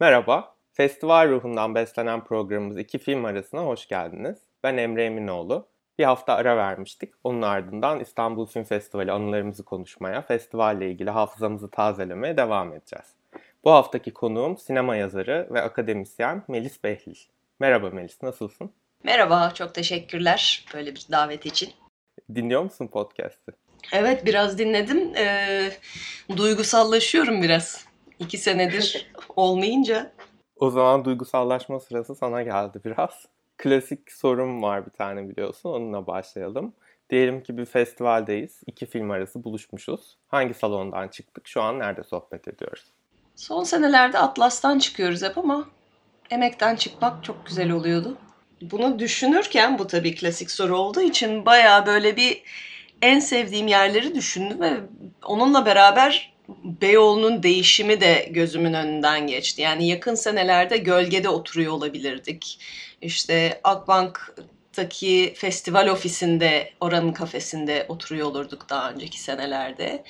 Merhaba, festival ruhundan beslenen programımız iki film arasına hoş geldiniz. Ben Emre Eminoğlu. Bir hafta ara vermiştik. Onun ardından İstanbul Film Festivali anılarımızı konuşmaya, festivalle ilgili hafızamızı tazelemeye devam edeceğiz. Bu haftaki konuğum sinema yazarı ve akademisyen Melis Behlil. Merhaba Melis, nasılsın? Merhaba, çok teşekkürler böyle bir davet için. Dinliyor musun podcast'ı? Evet, biraz dinledim. Ee, duygusallaşıyorum biraz. İki senedir olmayınca. O zaman duygusallaşma sırası sana geldi biraz. Klasik sorum var bir tane biliyorsun. Onunla başlayalım. Diyelim ki bir festivaldeyiz. İki film arası buluşmuşuz. Hangi salondan çıktık? Şu an nerede sohbet ediyoruz? Son senelerde Atlas'tan çıkıyoruz hep ama emekten çıkmak çok güzel oluyordu. Bunu düşünürken bu tabii klasik soru olduğu için bayağı böyle bir en sevdiğim yerleri düşündüm ve onunla beraber Beyoğlu'nun değişimi de gözümün önünden geçti. Yani yakın senelerde gölgede oturuyor olabilirdik. İşte Akbank'taki festival ofisinde, oranın kafesinde oturuyor olurduk daha önceki senelerde.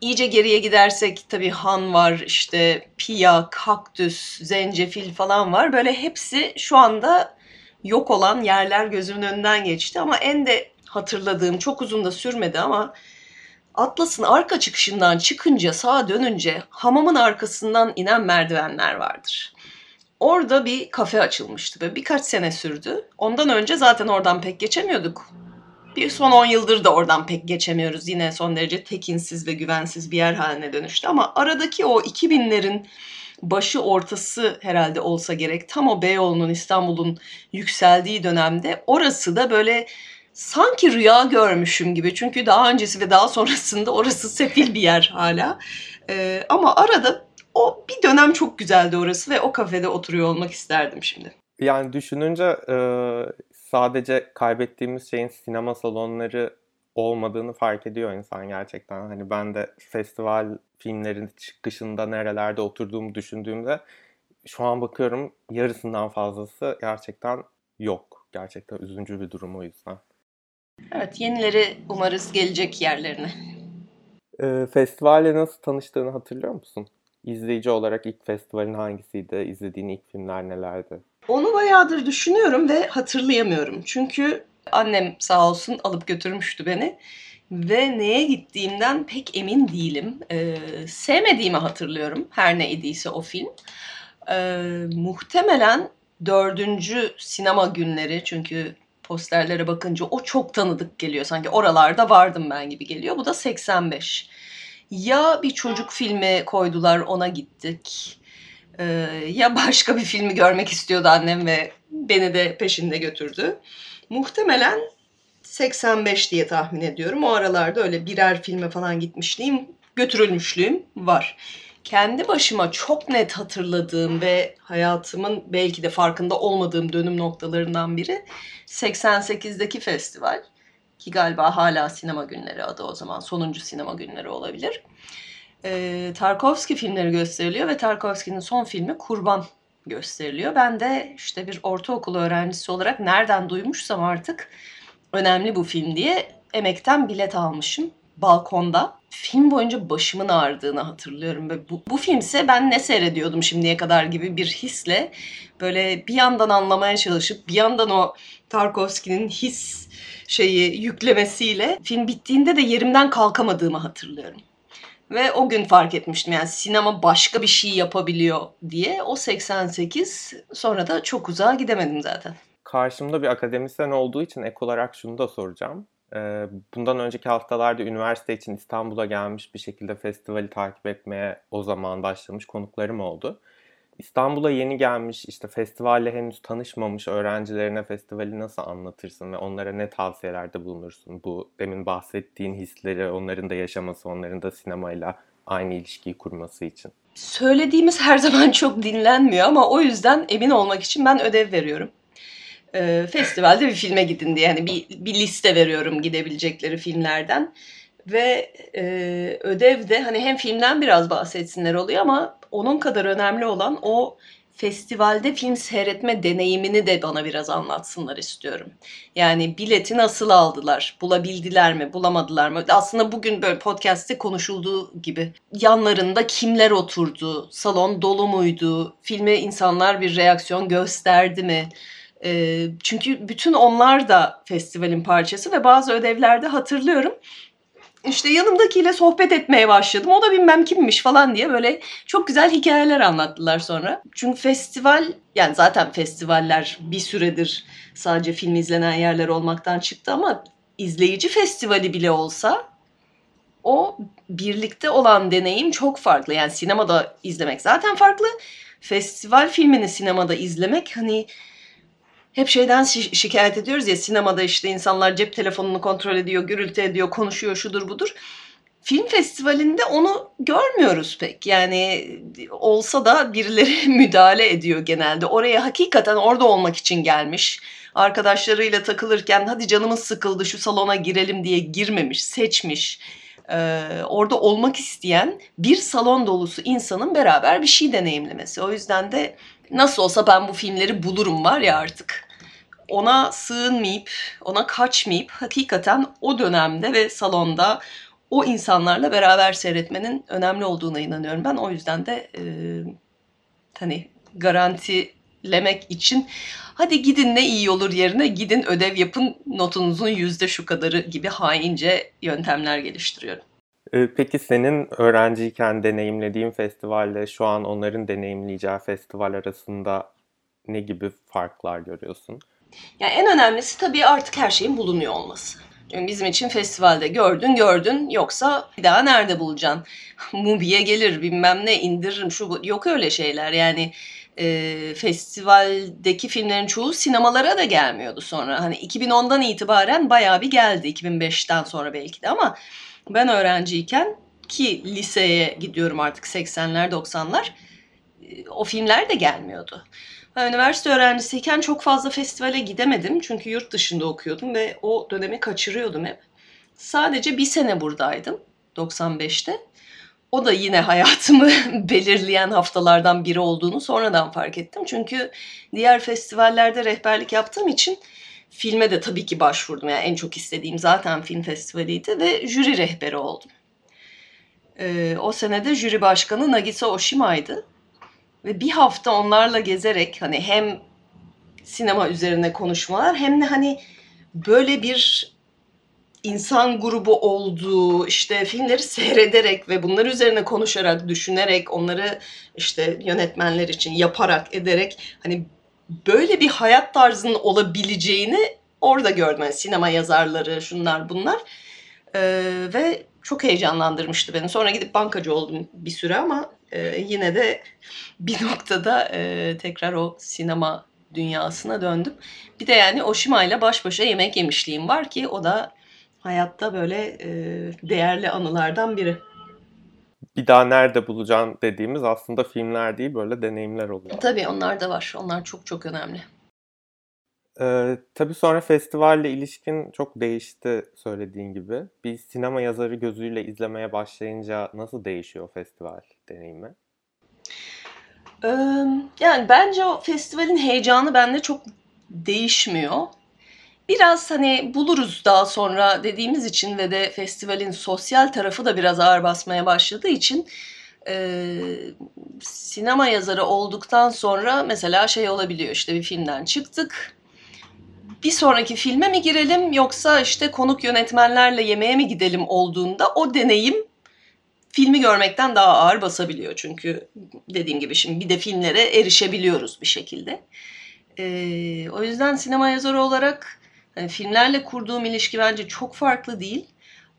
İyice geriye gidersek tabii Han var, işte Pia, Kaktüs, Zencefil falan var. Böyle hepsi şu anda yok olan yerler gözümün önünden geçti ama en de hatırladığım çok uzun da sürmedi ama Atlas'ın arka çıkışından çıkınca sağa dönünce hamamın arkasından inen merdivenler vardır. Orada bir kafe açılmıştı ve birkaç sene sürdü. Ondan önce zaten oradan pek geçemiyorduk. Bir son 10 yıldır da oradan pek geçemiyoruz. Yine son derece tekinsiz ve güvensiz bir yer haline dönüştü. Ama aradaki o 2000'lerin başı ortası herhalde olsa gerek. Tam o Beyoğlu'nun İstanbul'un yükseldiği dönemde orası da böyle sanki rüya görmüşüm gibi. Çünkü daha öncesi ve daha sonrasında orası sefil bir yer hala. Ee, ama arada o bir dönem çok güzeldi orası ve o kafede oturuyor olmak isterdim şimdi. Yani düşününce e, sadece kaybettiğimiz şeyin sinema salonları olmadığını fark ediyor insan gerçekten. Hani ben de festival filmlerin çıkışında nerelerde oturduğumu düşündüğümde şu an bakıyorum yarısından fazlası gerçekten yok. Gerçekten üzüncü bir durum o yüzden. Evet, yenileri umarız gelecek yerlerine. E, festivalle nasıl tanıştığını hatırlıyor musun? İzleyici olarak ilk festivalin hangisiydi? İzlediğin ilk filmler nelerdi? Onu bayağıdır düşünüyorum ve hatırlayamıyorum. Çünkü annem sağ olsun alıp götürmüştü beni. Ve neye gittiğimden pek emin değilim. Ee, sevmediğimi hatırlıyorum her ne idiyse o film. Ee, muhtemelen dördüncü sinema günleri çünkü posterlere bakınca o çok tanıdık geliyor. Sanki oralarda vardım ben gibi geliyor. Bu da 85. Ya bir çocuk filmi koydular ona gittik. Ee, ya başka bir filmi görmek istiyordu annem ve beni de peşinde götürdü. Muhtemelen 85 diye tahmin ediyorum. O aralarda öyle birer filme falan gitmişliğim, götürülmüşlüğüm var. Kendi başıma çok net hatırladığım ve hayatımın belki de farkında olmadığım dönüm noktalarından biri 88'deki festival. Ki galiba hala sinema günleri adı o zaman. Sonuncu sinema günleri olabilir. Ee, Tarkovski filmleri gösteriliyor ve Tarkovski'nin son filmi Kurban gösteriliyor. Ben de işte bir ortaokul öğrencisi olarak nereden duymuşsam artık önemli bu film diye emekten bilet almışım balkonda. Film boyunca başımın ağrıdığını hatırlıyorum. Ve bu, bu filmse ben ne seyrediyordum şimdiye kadar gibi bir hisle böyle bir yandan anlamaya çalışıp bir yandan o Tarkovski'nin his şeyi yüklemesiyle film bittiğinde de yerimden kalkamadığımı hatırlıyorum. Ve o gün fark etmiştim yani sinema başka bir şey yapabiliyor diye. O 88 sonra da çok uzağa gidemedim zaten. Karşımda bir akademisyen olduğu için ek olarak şunu da soracağım. Bundan önceki haftalarda üniversite için İstanbul'a gelmiş bir şekilde festivali takip etmeye o zaman başlamış konuklarım oldu. İstanbul'a yeni gelmiş, işte festivalle henüz tanışmamış öğrencilerine festivali nasıl anlatırsın ve onlara ne tavsiyelerde bulunursun? Bu demin bahsettiğin hisleri onların da yaşaması, onların da sinemayla aynı ilişkiyi kurması için. Söylediğimiz her zaman çok dinlenmiyor ama o yüzden emin olmak için ben ödev veriyorum. Ee, festivalde bir filme gidin diye yani bir, bir liste veriyorum gidebilecekleri filmlerden. Ve e, ödev de hani hem filmden biraz bahsetsinler oluyor ama onun kadar önemli olan o festivalde film seyretme deneyimini de bana biraz anlatsınlar istiyorum. Yani bileti nasıl aldılar? Bulabildiler mi? Bulamadılar mı? Aslında bugün böyle podcast'te konuşulduğu gibi yanlarında kimler oturdu? Salon dolu muydu? Filme insanlar bir reaksiyon gösterdi mi? Ee, çünkü bütün onlar da festivalin parçası ve bazı ödevlerde hatırlıyorum işte yanımdakiyle sohbet etmeye başladım. O da bilmem kimmiş falan diye böyle çok güzel hikayeler anlattılar sonra. Çünkü festival yani zaten festivaller bir süredir sadece film izlenen yerler olmaktan çıktı ama izleyici festivali bile olsa o birlikte olan deneyim çok farklı. Yani sinemada izlemek zaten farklı. Festival filmini sinemada izlemek hani hep şeyden şi- şikayet ediyoruz ya sinemada işte insanlar cep telefonunu kontrol ediyor, gürültü ediyor, konuşuyor, şudur budur. Film festivalinde onu görmüyoruz pek. Yani olsa da birileri müdahale ediyor genelde. Oraya hakikaten orada olmak için gelmiş. Arkadaşlarıyla takılırken hadi canımız sıkıldı şu salona girelim diye girmemiş, seçmiş. Ee, orada olmak isteyen bir salon dolusu insanın beraber bir şey deneyimlemesi. O yüzden de nasıl olsa ben bu filmleri bulurum var ya artık ona sığınmayıp, ona kaçmayıp hakikaten o dönemde ve salonda o insanlarla beraber seyretmenin önemli olduğuna inanıyorum ben. O yüzden de e, hani garantilemek için hadi gidin ne iyi olur yerine gidin ödev yapın notunuzun yüzde şu kadarı gibi haince yöntemler geliştiriyorum. Peki senin öğrenciyken deneyimlediğin festivalle şu an onların deneyimleyeceği festival arasında ne gibi farklar görüyorsun? Yani en önemlisi tabii artık her şeyin bulunuyor olması. Çünkü bizim için festivalde gördün gördün yoksa bir daha nerede bulacaksın? Mubi'ye gelir bilmem ne indiririm şu bu. Yok öyle şeyler yani e, festivaldeki filmlerin çoğu sinemalara da gelmiyordu sonra. Hani 2010'dan itibaren bayağı bir geldi 2005'ten sonra belki de ama ben öğrenciyken ki liseye gidiyorum artık 80'ler 90'lar e, o filmler de gelmiyordu. Üniversite öğrencisiyken çok fazla festivale gidemedim. Çünkü yurt dışında okuyordum ve o dönemi kaçırıyordum hep. Sadece bir sene buradaydım 95'te. O da yine hayatımı belirleyen haftalardan biri olduğunu sonradan fark ettim. Çünkü diğer festivallerde rehberlik yaptığım için filme de tabii ki başvurdum. Yani en çok istediğim zaten film festivaliydi ve jüri rehberi oldum. Ee, o senede jüri başkanı Nagisa Oshima'ydı. Ve bir hafta onlarla gezerek hani hem sinema üzerine konuşmalar hem de hani böyle bir insan grubu olduğu işte filmleri seyrederek ve bunlar üzerine konuşarak, düşünerek, onları işte yönetmenler için yaparak, ederek hani böyle bir hayat tarzının olabileceğini orada gördüm. Yani sinema yazarları, şunlar bunlar. Ee, ve çok heyecanlandırmıştı beni. Sonra gidip bankacı oldum bir süre ama e, yine de bir noktada e, tekrar o sinema dünyasına döndüm. Bir de yani Oshima ile baş başa yemek yemişliğim var ki o da hayatta böyle e, değerli anılardan biri. Bir daha nerede bulacaksın dediğimiz aslında filmler değil böyle deneyimler oluyor. Tabii onlar da var. Onlar çok çok önemli. Ee, tabii sonra festivalle ilişkin çok değişti söylediğin gibi. Bir sinema yazarı gözüyle izlemeye başlayınca nasıl değişiyor festival deneyimi? Ee, yani bence o festivalin heyecanı bende çok değişmiyor. Biraz hani buluruz daha sonra dediğimiz için ve de festivalin sosyal tarafı da biraz ağır basmaya başladığı için e, sinema yazarı olduktan sonra mesela şey olabiliyor işte bir filmden çıktık. Bir sonraki filme mi girelim yoksa işte konuk yönetmenlerle yemeğe mi gidelim olduğunda o deneyim filmi görmekten daha ağır basabiliyor. Çünkü dediğim gibi şimdi bir de filmlere erişebiliyoruz bir şekilde. Ee, o yüzden sinema yazarı olarak yani filmlerle kurduğum ilişki bence çok farklı değil.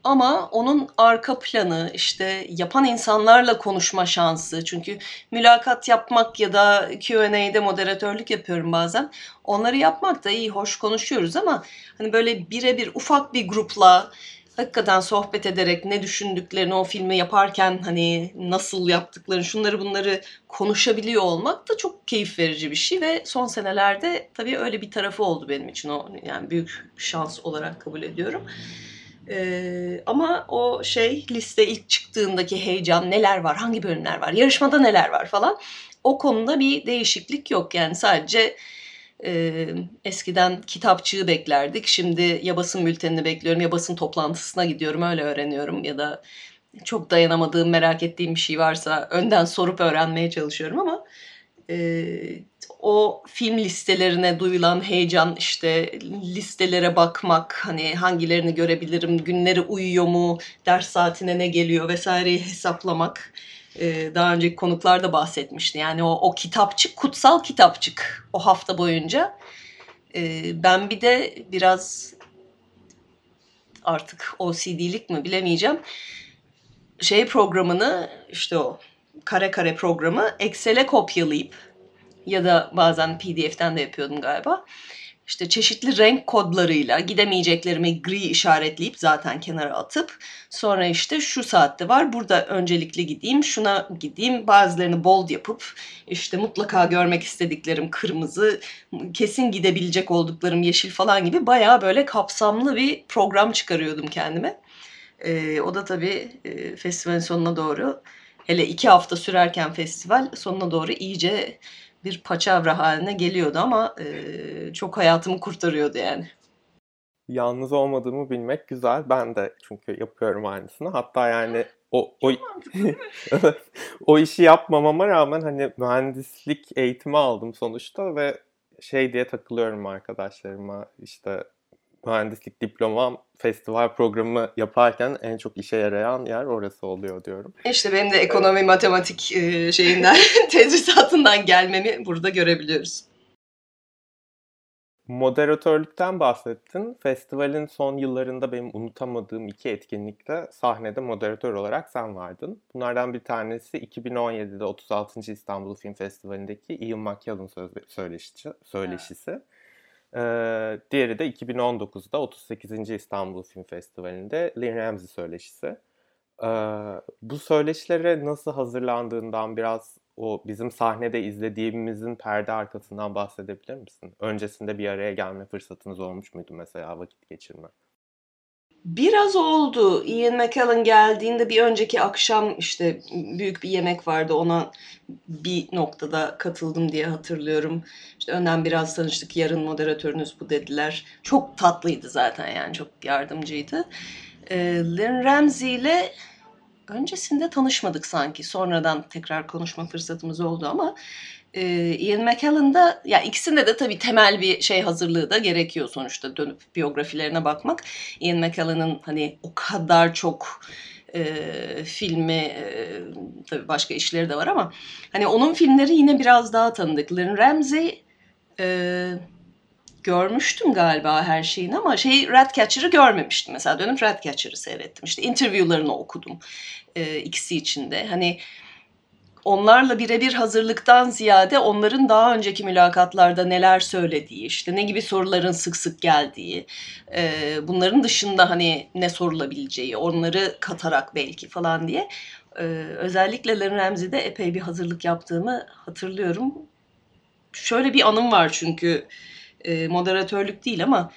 Ama onun arka planı, işte yapan insanlarla konuşma şansı. Çünkü mülakat yapmak ya da Q&A'de moderatörlük yapıyorum bazen. Onları yapmak da iyi, hoş konuşuyoruz ama hani böyle birebir ufak bir grupla hakikaten sohbet ederek ne düşündüklerini o filmi yaparken hani nasıl yaptıklarını şunları bunları konuşabiliyor olmak da çok keyif verici bir şey ve son senelerde tabii öyle bir tarafı oldu benim için o yani büyük şans olarak kabul ediyorum. Ee, ama o şey liste ilk çıktığındaki heyecan neler var, hangi bölümler var, yarışmada neler var falan o konuda bir değişiklik yok. Yani sadece e, eskiden kitapçığı beklerdik. Şimdi ya basın bültenini bekliyorum ya basın toplantısına gidiyorum öyle öğreniyorum. Ya da çok dayanamadığım, merak ettiğim bir şey varsa önden sorup öğrenmeye çalışıyorum ama e, o film listelerine duyulan heyecan işte listelere bakmak hani hangilerini görebilirim günleri uyuyor mu ders saatine ne geliyor vesaireyi hesaplamak e, daha önceki konuklarda bahsetmişti. Yani o, o kitapçık kutsal kitapçık o hafta boyunca. E, ben bir de biraz artık OCD'lik mi bilemeyeceğim. Şey programını işte o kare kare programı Excel'e kopyalayıp ya da bazen PDF'ten de yapıyordum galiba. İşte çeşitli renk kodlarıyla gidemeyeceklerimi gri işaretleyip zaten kenara atıp sonra işte şu saatte var burada öncelikli gideyim şuna gideyim bazılarını bold yapıp işte mutlaka görmek istediklerim kırmızı kesin gidebilecek olduklarım yeşil falan gibi bayağı böyle kapsamlı bir program çıkarıyordum kendime. Ee, o da tabii e, festivalin sonuna doğru hele iki hafta sürerken festival sonuna doğru iyice bir paçavra haline geliyordu ama e, çok hayatımı kurtarıyordu yani. Yalnız olmadığımı bilmek güzel. Ben de çünkü yapıyorum aynısını. Hatta yani o o o işi yapmamama rağmen hani mühendislik eğitimi aldım sonuçta ve şey diye takılıyorum arkadaşlarıma işte mühendislik diplomam festival programı yaparken en çok işe yarayan yer orası oluyor diyorum. İşte benim de ekonomi, matematik şeyinden, tedrisatından gelmemi burada görebiliyoruz. Moderatörlükten bahsettin. Festivalin son yıllarında benim unutamadığım iki etkinlikte sahnede moderatör olarak sen vardın. Bunlardan bir tanesi 2017'de 36. İstanbul Film Festivali'ndeki Ian McKellen söyleşisi. söyleşisi. Evet. Diğeri de 2019'da 38. İstanbul Film Festivali'nde Lynn Ramsey söyleşisi. Bu söyleşilere nasıl hazırlandığından biraz o bizim sahnede izlediğimizin perde arkasından bahsedebilir misin? Öncesinde bir araya gelme fırsatınız olmuş muydu mesela vakit geçirme? Biraz oldu. Ian McKellen geldiğinde bir önceki akşam işte büyük bir yemek vardı. Ona bir noktada katıldım diye hatırlıyorum. İşte önden biraz tanıştık. Yarın moderatörünüz bu dediler. Çok tatlıydı zaten yani çok yardımcıydı. Ee, Lynn Ramsey ile öncesinde tanışmadık sanki. Sonradan tekrar konuşma fırsatımız oldu ama e, Ian McKellen'da ya ikisinde de tabii temel bir şey hazırlığı da gerekiyor sonuçta dönüp biyografilerine bakmak. Ian McKellen'ın hani o kadar çok e, filmi e, tabii başka işleri de var ama hani onun filmleri yine biraz daha tanıdık. Lynn Ramsey e, görmüştüm galiba her şeyini ama şey Ratcatcher'ı görmemiştim. Mesela dönüp Ratcatcher'ı seyrettim. İşte interviewlarını okudum e, ikisi içinde. Hani onlarla birebir hazırlıktan ziyade onların daha önceki mülakatlarda neler söylediği, işte ne gibi soruların sık sık geldiği, e, bunların dışında hani ne sorulabileceği, onları katarak belki falan diye e, özellikle Len Ramsey'de epey bir hazırlık yaptığımı hatırlıyorum. Şöyle bir anım var çünkü e, moderatörlük değil ama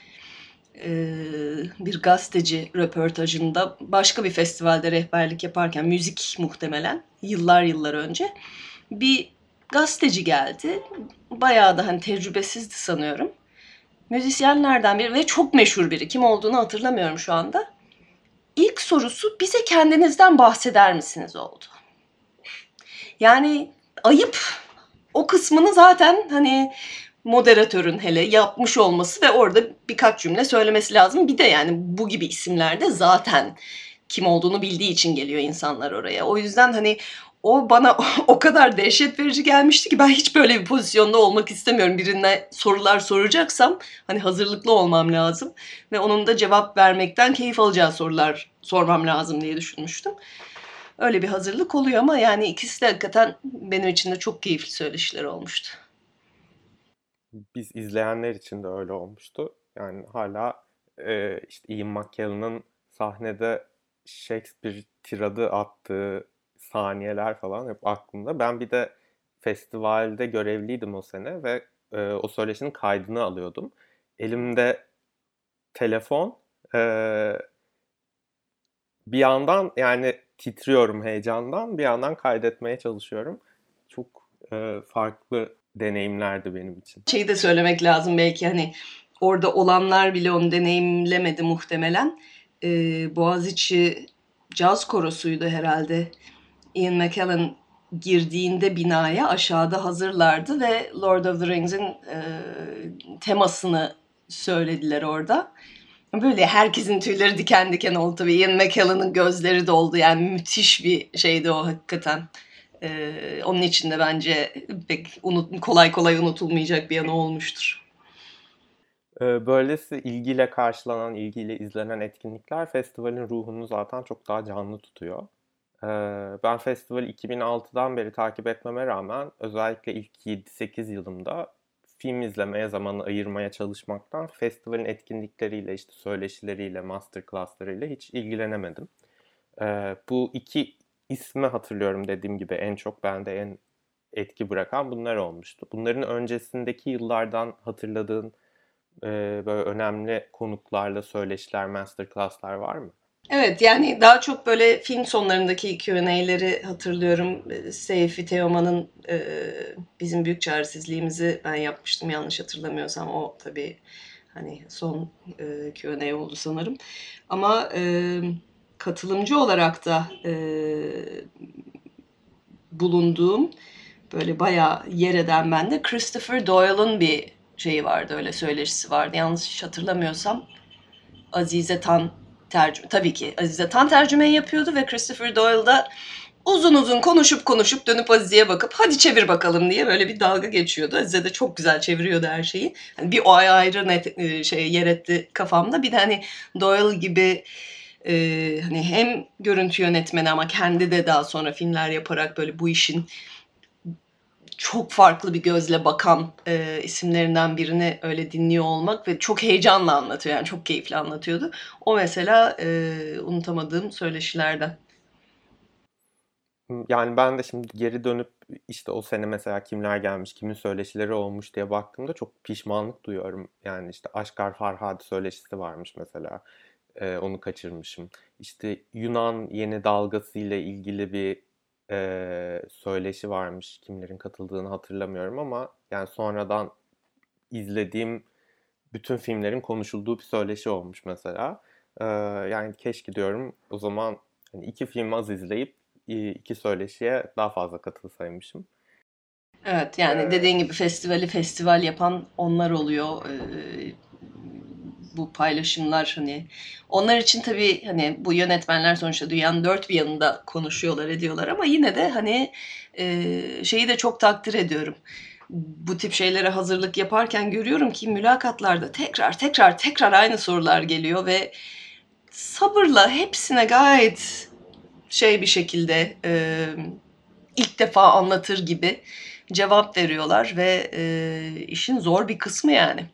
bir gazeteci röportajında başka bir festivalde rehberlik yaparken müzik muhtemelen yıllar yıllar önce bir gazeteci geldi. Bayağı da hani tecrübesizdi sanıyorum. Müzisyenlerden biri ve çok meşhur biri. Kim olduğunu hatırlamıyorum şu anda. İlk sorusu bize kendinizden bahseder misiniz oldu. Yani ayıp. O kısmını zaten hani moderatörün hele yapmış olması ve orada birkaç cümle söylemesi lazım. Bir de yani bu gibi isimlerde zaten kim olduğunu bildiği için geliyor insanlar oraya. O yüzden hani o bana o kadar dehşet verici gelmişti ki ben hiç böyle bir pozisyonda olmak istemiyorum. Birine sorular soracaksam hani hazırlıklı olmam lazım ve onun da cevap vermekten keyif alacağı sorular sormam lazım diye düşünmüştüm. Öyle bir hazırlık oluyor ama yani ikisi de hakikaten benim için de çok keyifli söyleşiler olmuştu biz izleyenler için de öyle olmuştu. Yani hala e, işte Ian McKellen'ın sahnede Shakespeare tiradı attığı saniyeler falan hep aklımda. Ben bir de festivalde görevliydim o sene ve e, o söyleşinin kaydını alıyordum. Elimde telefon e, bir yandan yani titriyorum heyecandan bir yandan kaydetmeye çalışıyorum. Çok e, farklı deneyimlerdi benim için. Şeyi de söylemek lazım belki hani orada olanlar bile onu deneyimlemedi muhtemelen. Ee, Boğaziçi caz korosuydu herhalde. Ian McKellen girdiğinde binaya aşağıda hazırlardı ve Lord of the Rings'in e, temasını söylediler orada. Böyle herkesin tüyleri diken diken oldu tabii. Ian McKellen'ın gözleri doldu. Yani müthiş bir şeydi o hakikaten. Ee, onun için de bence pek unut, kolay kolay unutulmayacak bir yanı olmuştur. Ee, böylesi ilgiyle karşılanan, ilgiyle izlenen etkinlikler festivalin ruhunu zaten çok daha canlı tutuyor. Ee, ben festivali 2006'dan beri takip etmeme rağmen özellikle ilk 7-8 yılımda film izlemeye zaman ayırmaya çalışmaktan festivalin etkinlikleriyle, işte söyleşileriyle, masterclasslarıyla hiç ilgilenemedim. Ee, bu iki ismi hatırlıyorum dediğim gibi en çok bende en etki bırakan bunlar olmuştu. Bunların öncesindeki yıllardan hatırladığın e, böyle önemli konuklarla söyleşiler, masterclasslar var mı? Evet yani daha çok böyle film sonlarındaki Q&A'leri hatırlıyorum. Seyfi Teoman'ın e, bizim büyük çaresizliğimizi ben yapmıştım yanlış hatırlamıyorsam. O tabii hani son e, Q&A oldu sanırım. Ama e, katılımcı olarak da e, bulunduğum böyle bayağı yer eden bende Christopher Doyle'ın bir şeyi vardı öyle söyleşisi vardı. Yanlış hatırlamıyorsam Azize Tan tercüme tabii ki Azize Tan tercümeyi yapıyordu ve Christopher Doyle da uzun uzun konuşup konuşup dönüp Azize'ye bakıp hadi çevir bakalım diye böyle bir dalga geçiyordu. Azize de çok güzel çeviriyordu her şeyi. Yani bir o ayrı net şey yer etti kafamda. Bir de hani Doyle gibi e, hani hem görüntü yönetmeni ama kendi de daha sonra filmler yaparak böyle bu işin çok farklı bir gözle bakan e, isimlerinden birini öyle dinliyor olmak ve çok heyecanla anlatıyor yani çok keyifli anlatıyordu. O mesela e, unutamadığım söyleşilerden. Yani ben de şimdi geri dönüp işte o sene mesela kimler gelmiş, kimin söyleşileri olmuş diye baktığımda çok pişmanlık duyuyorum. Yani işte Aşkar Farhadi söyleşisi varmış mesela. Ee, onu kaçırmışım. İşte Yunan yeni dalgası ile ilgili bir e, söyleşi varmış. Kimlerin katıldığını hatırlamıyorum ama yani sonradan izlediğim bütün filmlerin konuşulduğu bir söyleşi olmuş mesela. E, yani keşke diyorum o zaman hani iki film az izleyip iki söyleşiye daha fazla katılsaymışım. Evet yani dediğin gibi festivali festival yapan onlar oluyor. Ee, bu paylaşımlar hani onlar için tabii hani bu yönetmenler sonuçta dünyanın dört bir yanında konuşuyorlar ediyorlar ama yine de hani e, şeyi de çok takdir ediyorum. Bu tip şeylere hazırlık yaparken görüyorum ki mülakatlarda tekrar tekrar tekrar aynı sorular geliyor ve sabırla hepsine gayet şey bir şekilde e, ilk defa anlatır gibi cevap veriyorlar ve e, işin zor bir kısmı yani.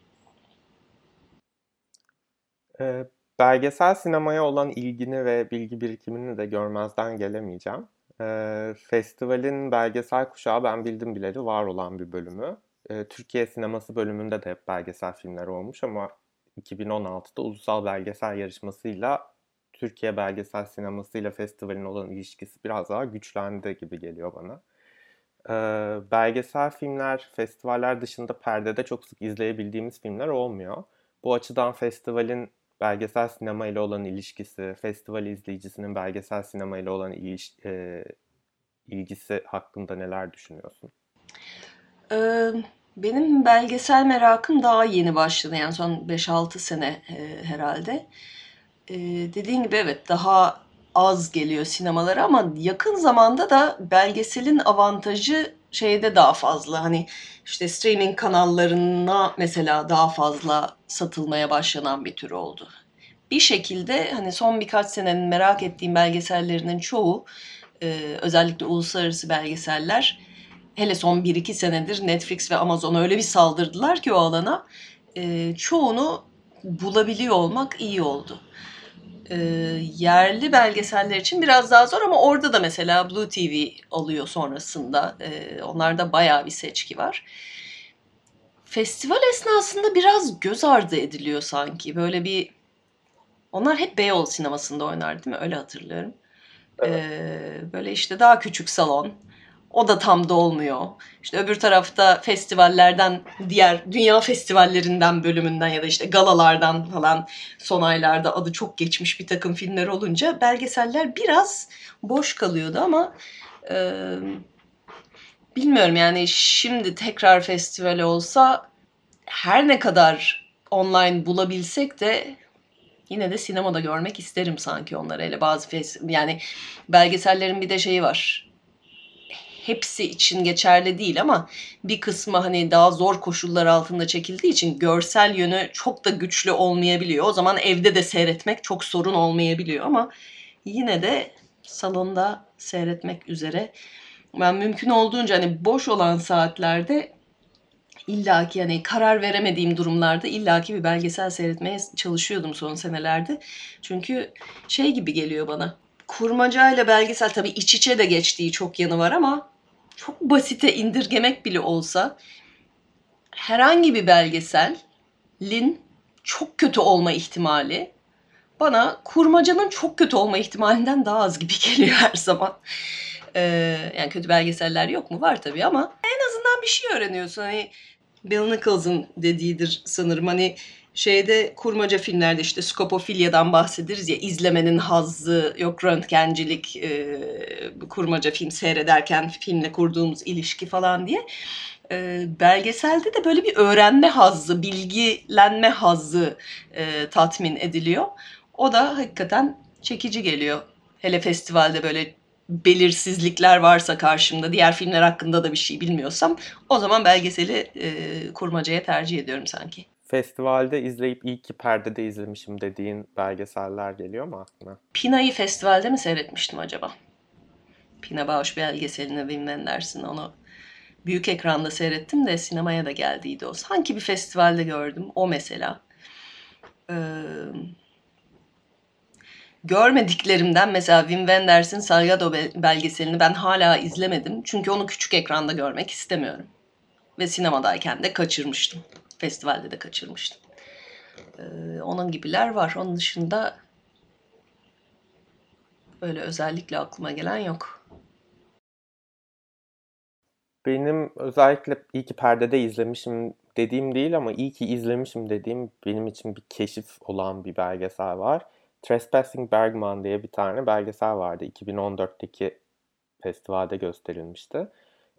Eee, belgesel sinemaya olan ilgini ve bilgi birikimini de görmezden gelemeyeceğim. Eee, festivalin belgesel kuşağı ben bildim bileli var olan bir bölümü. Eee, Türkiye sineması bölümünde de hep belgesel filmler olmuş ama 2016'da ulusal belgesel yarışmasıyla Türkiye belgesel sinemasıyla festivalin olan ilişkisi biraz daha güçlendi gibi geliyor bana. Eee, belgesel filmler festivaller dışında perdede çok sık izleyebildiğimiz filmler olmuyor. Bu açıdan festivalin belgesel sinema ile olan ilişkisi, festival izleyicisinin belgesel sinema ile olan iliş, e, ilgisi hakkında neler düşünüyorsun? Ee, benim belgesel merakım daha yeni başladı. Yani son 5-6 sene e, herhalde. Ee, dediğin gibi evet daha az geliyor sinemalara ama yakın zamanda da belgeselin avantajı şeyde daha fazla. Hani işte streaming kanallarına mesela daha fazla satılmaya başlanan bir tür oldu. Bir şekilde hani son birkaç senenin merak ettiğim belgesellerinin çoğu e, özellikle uluslararası belgeseller hele son 1-2 senedir Netflix ve Amazon öyle bir saldırdılar ki o alana e, çoğunu bulabiliyor olmak iyi oldu e, yerli belgeseller için biraz daha zor ama orada da mesela Blue TV oluyor sonrasında. E, onlarda bayağı bir seçki var. Festival esnasında biraz göz ardı ediliyor sanki. Böyle bir... Onlar hep Beyoğlu sinemasında oynar değil mi? Öyle hatırlıyorum. Evet. E, böyle işte daha küçük salon. O da tam dolmuyor. İşte öbür tarafta festivallerden, diğer dünya festivallerinden bölümünden ya da işte galalardan falan son aylarda adı çok geçmiş bir takım filmler olunca belgeseller biraz boş kalıyordu ama e, bilmiyorum yani şimdi tekrar festival olsa her ne kadar online bulabilsek de yine de sinemada görmek isterim sanki onları. Hele bazı fes- yani belgesellerin bir de şeyi var. Hepsi için geçerli değil ama bir kısmı hani daha zor koşullar altında çekildiği için görsel yönü çok da güçlü olmayabiliyor. O zaman evde de seyretmek çok sorun olmayabiliyor ama yine de salonda seyretmek üzere ben mümkün olduğunca hani boş olan saatlerde illaki yani karar veremediğim durumlarda illaki bir belgesel seyretmeye çalışıyordum son senelerde. Çünkü şey gibi geliyor bana. Kurmacayla belgesel tabii iç içe de geçtiği çok yanı var ama çok basite indirgemek bile olsa herhangi bir belgeselin çok kötü olma ihtimali bana kurmacanın çok kötü olma ihtimalinden daha az gibi geliyor her zaman. Ee, yani kötü belgeseller yok mu? Var tabii ama en azından bir şey öğreniyorsun. Hani Bill Nichols'ın dediğidir sanırım. Hani şeyde kurmaca filmlerde işte skopofilyadan bahsederiz ya izlemenin hazzı yok röntgencilik e, kurmaca film seyrederken filmle kurduğumuz ilişki falan diye. E, belgeselde de böyle bir öğrenme hazzı bilgilenme hazzı e, tatmin ediliyor. O da hakikaten çekici geliyor. Hele festivalde böyle belirsizlikler varsa karşımda, diğer filmler hakkında da bir şey bilmiyorsam o zaman belgeseli e, kurmacaya tercih ediyorum sanki. Festivalde izleyip iyi ki perdede izlemişim dediğin belgeseller geliyor mu aklına? Pina'yı festivalde mi seyretmiştim acaba? Pina Bausch belgeselini Wim Wenders'ın onu büyük ekranda seyrettim de sinemaya da geldiydi o. Sanki bir festivalde gördüm o mesela. Ee, görmediklerimden mesela Wim Wenders'in Salgado belgeselini ben hala izlemedim. Çünkü onu küçük ekranda görmek istemiyorum. Ve sinemadayken de kaçırmıştım. Festivalde de kaçırmıştım. Ee, onun gibiler var. Onun dışında öyle özellikle aklıma gelen yok. Benim özellikle iyi ki perdede izlemişim dediğim değil ama iyi ki izlemişim dediğim benim için bir keşif olan bir belgesel var. Trespassing Bergman diye bir tane belgesel vardı. 2014'teki festivalde gösterilmişti.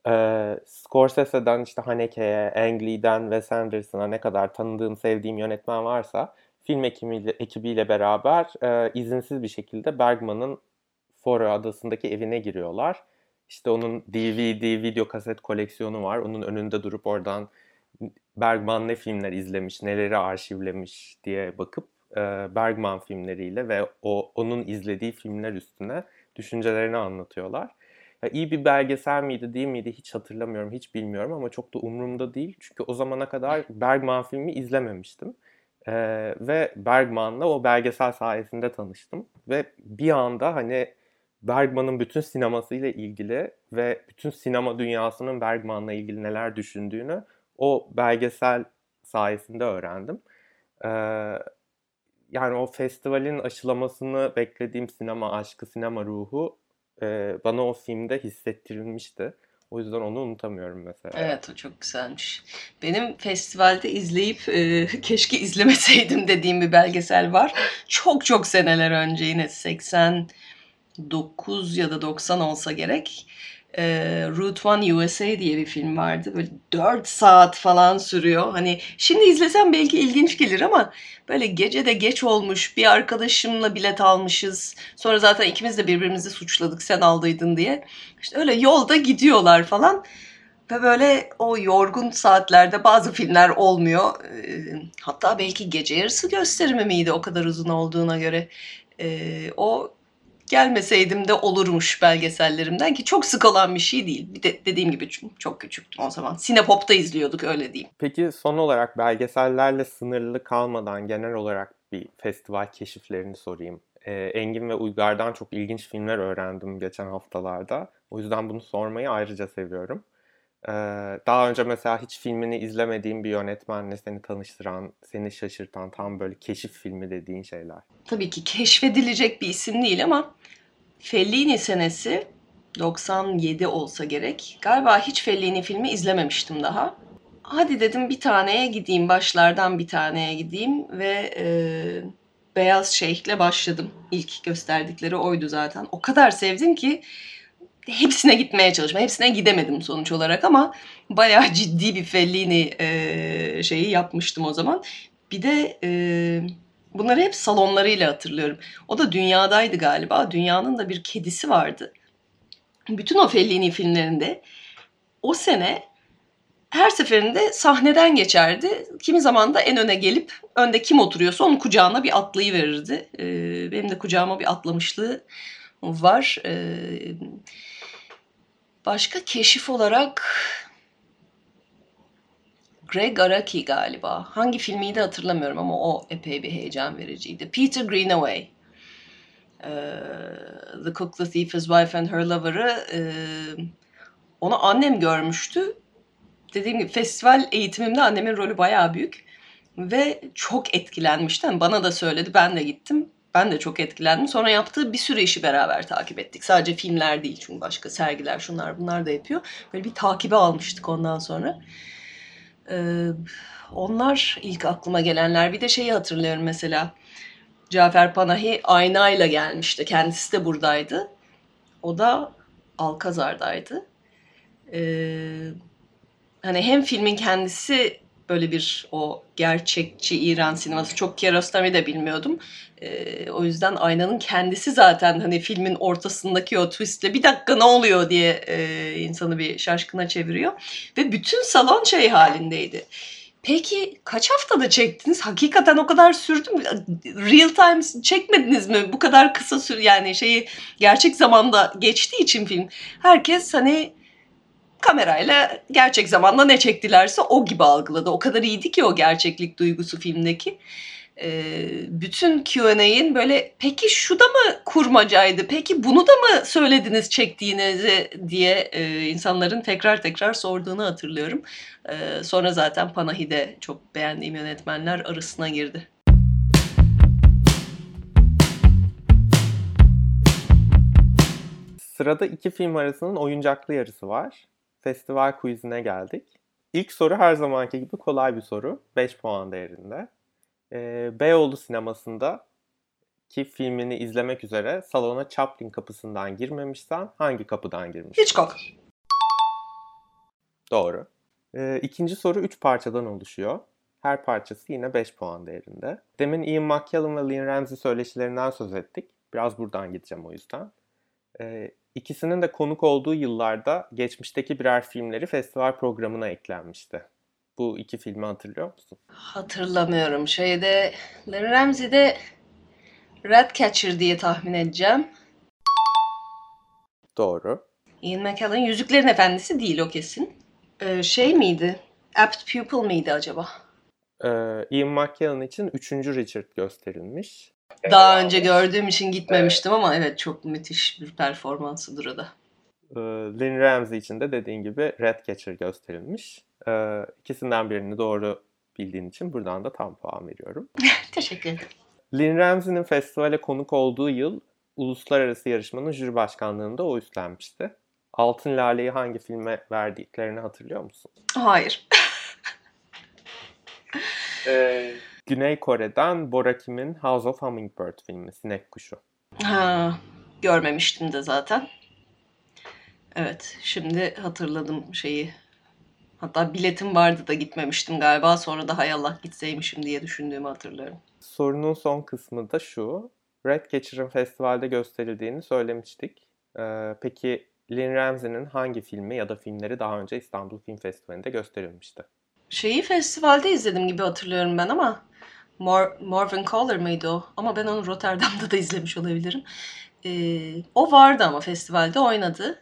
Ee, Scorsese'den işte Haneke'ye, Ang Lee'den Wes Anderson'a ne kadar tanıdığım, sevdiğim yönetmen varsa film ekibiyle, ekibiyle beraber e, izinsiz bir şekilde Bergman'ın Foro adasındaki evine giriyorlar. İşte onun DVD, video kaset koleksiyonu var. Onun önünde durup oradan Bergman ne filmler izlemiş, neleri arşivlemiş diye bakıp e, Bergman filmleriyle ve o onun izlediği filmler üstüne düşüncelerini anlatıyorlar. Ya iyi bir belgesel miydi değil miydi hiç hatırlamıyorum, hiç bilmiyorum ama çok da umurumda değil. Çünkü o zamana kadar Bergman filmi izlememiştim. Ee, ve Bergman'la o belgesel sayesinde tanıştım. Ve bir anda hani Bergman'ın bütün sinemasıyla ilgili ve bütün sinema dünyasının Bergman'la ilgili neler düşündüğünü o belgesel sayesinde öğrendim. Ee, yani o festivalin aşılamasını beklediğim sinema aşkı, sinema ruhu e, bana o filmde hissettirilmişti. O yüzden onu unutamıyorum mesela. Evet o çok güzelmiş. Benim festivalde izleyip e, keşke izlemeseydim dediğim bir belgesel var. Çok çok seneler önce yine 89 ya da 90 olsa gerek e, Route One USA diye bir film vardı. Böyle 4 saat falan sürüyor. Hani şimdi izlesem belki ilginç gelir ama böyle gece de geç olmuş. Bir arkadaşımla bilet almışız. Sonra zaten ikimiz de birbirimizi suçladık sen aldıydın diye. İşte öyle yolda gidiyorlar falan. Ve böyle o yorgun saatlerde bazı filmler olmuyor. Hatta belki gece yarısı gösterimi miydi o kadar uzun olduğuna göre. O gelmeseydim de olurmuş belgesellerimden ki çok sık olan bir şey değil. Bir de dediğim gibi çok küçüktüm o zaman. Sinepop'ta izliyorduk öyle diyeyim. Peki son olarak belgesellerle sınırlı kalmadan genel olarak bir festival keşiflerini sorayım. Ee, Engin ve Uygar'dan çok ilginç filmler öğrendim geçen haftalarda. O yüzden bunu sormayı ayrıca seviyorum. Daha önce mesela hiç filmini izlemediğin bir yönetmenle seni tanıştıran, seni şaşırtan tam böyle keşif filmi dediğin şeyler. Tabii ki keşfedilecek bir isim değil ama Fellini senesi 97 olsa gerek. Galiba hiç Fellini filmi izlememiştim daha. Hadi dedim bir taneye gideyim, başlardan bir taneye gideyim ve e, Beyaz Şeyh'le başladım. İlk gösterdikleri oydu zaten. O kadar sevdim ki hepsine gitmeye çalıştım. Hepsine gidemedim sonuç olarak ama bayağı ciddi bir Fellini e, şeyi yapmıştım o zaman. Bir de e, bunları hep salonlarıyla hatırlıyorum. O da dünyadaydı galiba. Dünyanın da bir kedisi vardı. Bütün o Fellini filmlerinde o sene her seferinde sahneden geçerdi. Kimi zaman da en öne gelip önde kim oturuyorsa onun kucağına bir atlayı verirdi. Ee, benim de kucağıma bir atlamışlığı var. Ee, başka keşif olarak Greg Araki galiba. Hangi filmiydi hatırlamıyorum ama o epey bir heyecan vericiydi. Peter Greenaway. Ee, The Cook, The Thief, His Wife and Her Lover'ı e, onu annem görmüştü. Dediğim gibi festival eğitimimde annemin rolü bayağı büyük. Ve çok etkilenmişti. Yani bana da söyledi, ben de gittim. Ben de çok etkilendim. Sonra yaptığı bir sürü işi beraber takip ettik. Sadece filmler değil çünkü başka sergiler şunlar bunlar da yapıyor. Böyle bir takibe almıştık ondan sonra. Ee, onlar ilk aklıma gelenler. Bir de şeyi hatırlıyorum mesela. Cafer Panahi aynayla gelmişti. Kendisi de buradaydı. O da Alkazar'daydı. Ee, hani hem filmin kendisi böyle bir o gerçekçi İran sineması çok Kiarostami de bilmiyordum. Ee, o yüzden aynanın kendisi zaten hani filmin ortasındaki o twistle bir dakika ne oluyor diye e, insanı bir şaşkına çeviriyor. Ve bütün salon şey halindeydi. Peki kaç haftada çektiniz? Hakikaten o kadar sürdü mü? Real time çekmediniz mi? Bu kadar kısa sür yani şeyi gerçek zamanda geçtiği için film. Herkes hani kamerayla gerçek zamanda ne çektilerse o gibi algıladı. O kadar iyiydi ki o gerçeklik duygusu filmdeki. Ee, bütün Q&A'in böyle peki şu da mı kurmacaydı, peki bunu da mı söylediniz çektiğinizi diye e, insanların tekrar tekrar sorduğunu hatırlıyorum. Ee, sonra zaten Panahi de çok beğendiğim yönetmenler arasına girdi. Sırada iki film arasının oyuncaklı yarısı var. Festival quizine geldik. İlk soru her zamanki gibi kolay bir soru. 5 puan değerinde. Ee, Beyoğlu sinemasında ki filmini izlemek üzere salona Chaplin kapısından girmemişsen hangi kapıdan girmişsin? Hitchcock. Doğru. Ee, ikinci soru 3 parçadan oluşuyor. Her parçası yine 5 puan değerinde. Demin Ian McKellen ve Lynn Ramsey söyleşilerinden söz ettik. Biraz buradan gideceğim o yüzden. Ee, ikisinin de konuk olduğu yıllarda geçmişteki birer filmleri festival programına eklenmişti. Bu iki filmi hatırlıyor musun? Hatırlamıyorum. Şeyde Larry Ramsey'de Ratcatcher diye tahmin edeceğim. Doğru. Ian McKellen Yüzüklerin Efendisi değil o kesin. Ee, şey miydi? Apt Pupil miydi acaba? Ee, Ian McKellen için 3. Richard gösterilmiş. Daha önce gördüğüm için gitmemiştim ama evet çok müthiş bir performansıdır o da. Ee, Lynn Ramsey için de dediğin gibi Ratcatcher gösterilmiş. Ee, ikisinden birini doğru bildiğin için buradan da tam puan veriyorum. Teşekkür ederim. Lynn Ramsey'nin festivale konuk olduğu yıl uluslararası yarışmanın jüri başkanlığında o üstlenmişti. Altın Lale'yi hangi filme verdiklerini hatırlıyor musun? Hayır. Ee, Güney Kore'den Bora Kim'in House of Hummingbird filmi, Sinek Kuşu. Ha, görmemiştim de zaten. Evet, şimdi hatırladım şeyi. Hatta biletim vardı da gitmemiştim galiba. Sonra da hay Allah gitseymişim diye düşündüğümü hatırlıyorum. Sorunun son kısmı da şu. Ratcatcher'ın festivalde gösterildiğini söylemiştik. Ee, peki Lynn Ramsey'nin hangi filmi ya da filmleri daha önce İstanbul Film Festivali'nde gösterilmişti? Şeyi festivalde izledim gibi hatırlıyorum ben ama Mor Morven Caller mıydı o? Ama ben onu Rotterdam'da da izlemiş olabilirim. Ee, o vardı ama festivalde oynadı.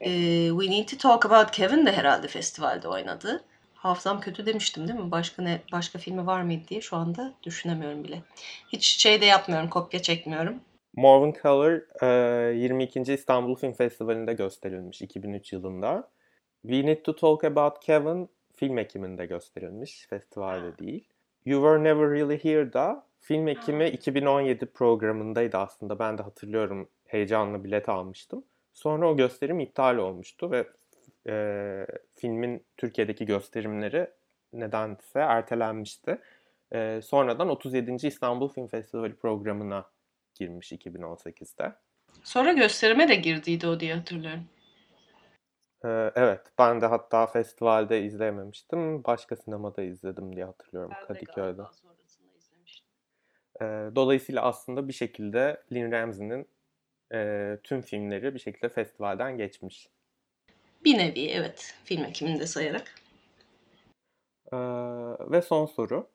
Ee, We Need to Talk About Kevin de herhalde festivalde oynadı. Hafızam kötü demiştim değil mi? Başka ne başka filmi var mıydı diye şu anda düşünemiyorum bile. Hiç şey de yapmıyorum, kopya çekmiyorum. Morven Color e, 22. İstanbul Film Festivali'nde gösterilmiş 2003 yılında. We Need to Talk About Kevin film ekiminde gösterilmiş, festivalde değil. You Were Never Really Here'da film ekimi 2017 programındaydı aslında. Ben de hatırlıyorum heyecanla bilet almıştım. Sonra o gösterim iptal olmuştu ve e, filmin Türkiye'deki gösterimleri nedense ertelenmişti. E, sonradan 37. İstanbul Film Festivali programına girmiş 2018'de. Sonra gösterime de girdiydi o diye hatırlıyorum. Ee, evet, ben de hatta festivalde izleyememiştim. Başka sinemada izledim diye hatırlıyorum Ben de Kadıköy'de. galiba sonrasında izlemiştim. Ee, dolayısıyla aslında bir şekilde Lynn Ramsey'nin e, tüm filmleri bir şekilde festivalden geçmiş. Bir nevi evet film ekimini de sayarak. Ee, ve son soru.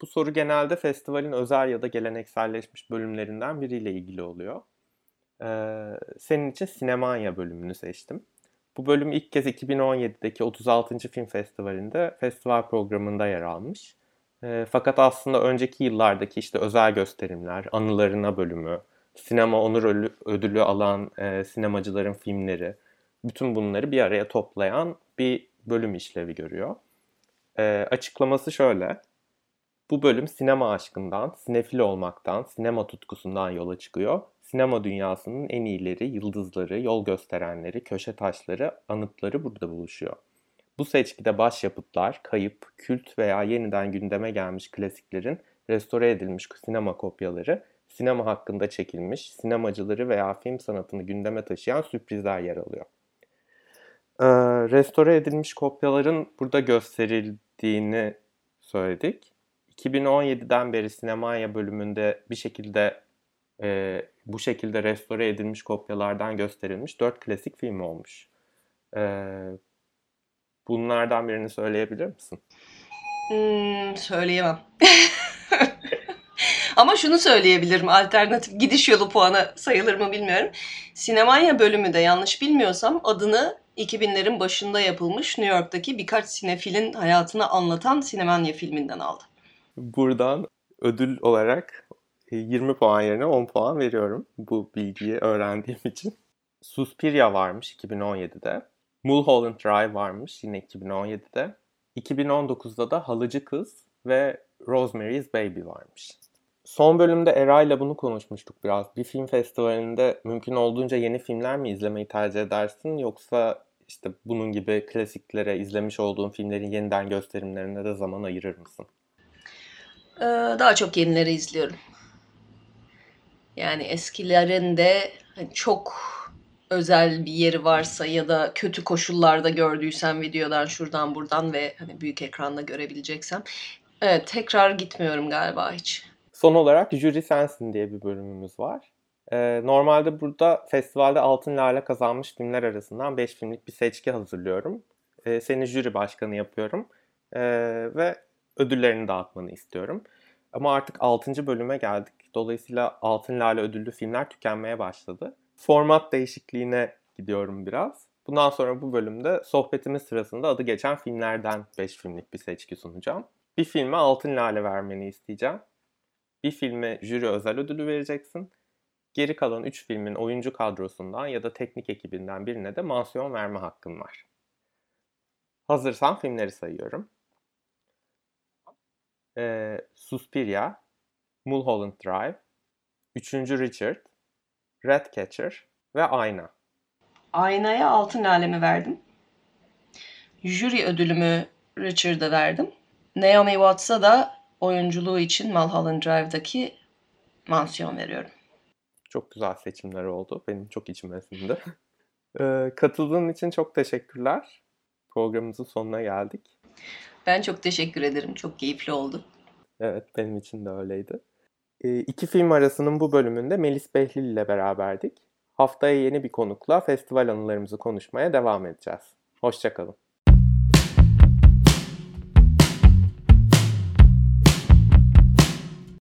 Bu soru genelde festivalin özel ya da gelenekselleşmiş bölümlerinden biriyle ilgili oluyor. Senin için Sinemanya bölümünü seçtim. Bu bölüm ilk kez 2017'deki 36. Film Festivali'nde festival programında yer almış. Ee, fakat aslında önceki yıllardaki işte özel gösterimler, anılarına bölümü, sinema onur ödülü alan e, sinemacıların filmleri, bütün bunları bir araya toplayan bir bölüm işlevi görüyor. Ee, açıklaması şöyle. Bu bölüm sinema aşkından, sinefil olmaktan, sinema tutkusundan yola çıkıyor. Sinema dünyasının en iyileri, yıldızları, yol gösterenleri, köşe taşları, anıtları burada buluşuyor. Bu seçkide başyapıtlar, kayıp, kült veya yeniden gündeme gelmiş klasiklerin restore edilmiş sinema kopyaları, sinema hakkında çekilmiş, sinemacıları veya film sanatını gündeme taşıyan sürprizler yer alıyor. Ee, restore edilmiş kopyaların burada gösterildiğini söyledik. 2017'den beri Sinemanya bölümünde bir şekilde e, bu şekilde restore edilmiş kopyalardan gösterilmiş 4 klasik film olmuş. Ee, bunlardan birini söyleyebilir misin? Hmm, söyleyemem. Ama şunu söyleyebilirim. Alternatif gidiş yolu puanı sayılır mı bilmiyorum. Sinemanya bölümü de yanlış bilmiyorsam adını 2000'lerin başında yapılmış New York'taki birkaç sinefilin hayatını anlatan Sinemanya filminden aldı. Buradan ödül olarak 20 puan yerine 10 puan veriyorum bu bilgiyi öğrendiğim için. Suspiria varmış 2017'de. Mulholland Drive varmış yine 2017'de. 2019'da da Halıcı Kız ve Rosemary's Baby varmış. Son bölümde Era ile bunu konuşmuştuk biraz. Bir film festivalinde mümkün olduğunca yeni filmler mi izlemeyi tercih edersin yoksa işte bunun gibi klasiklere izlemiş olduğun filmlerin yeniden gösterimlerine de zaman ayırır mısın? Ee, daha çok yenileri izliyorum. Yani eskilerin de hani çok özel bir yeri varsa ya da kötü koşullarda gördüysem videodan şuradan buradan ve hani büyük ekranda görebileceksem evet tekrar gitmiyorum galiba hiç. Son olarak Jüri Sensin diye bir bölümümüz var. Ee, normalde burada festivalde Altın Lale kazanmış filmler arasından 5 filmlik bir seçki hazırlıyorum. Ee, seni jüri başkanı yapıyorum Ee, ve ödüllerini dağıtmanı istiyorum. Ama artık 6. bölüme geldik. Dolayısıyla Altın Lale ödüllü filmler tükenmeye başladı. Format değişikliğine gidiyorum biraz. Bundan sonra bu bölümde sohbetimiz sırasında adı geçen filmlerden 5 filmlik bir seçki sunacağım. Bir filme Altın Lale vermeni isteyeceğim. Bir filme jüri özel ödülü vereceksin. Geri kalan 3 filmin oyuncu kadrosundan ya da teknik ekibinden birine de mansiyon verme hakkın var. Hazırsan filmleri sayıyorum. Ee, Suspiria, Mulholland Drive, 3. Richard, Ratcatcher ve Ayna. Aynaya altın lalemi verdim. Jüri ödülümü Richard'a verdim. Naomi Watts'a da oyunculuğu için Mulholland Drive'daki mansiyon veriyorum. Çok güzel seçimler oldu. Benim çok içime sindi. Ee, katıldığın için çok teşekkürler. Programımızın sonuna geldik. Ben çok teşekkür ederim. Çok keyifli oldu. Evet, benim için de öyleydi. Ee, iki film arasının bu bölümünde Melis Behlil ile beraberdik. Haftaya yeni bir konukla festival anılarımızı konuşmaya devam edeceğiz. Hoşçakalın.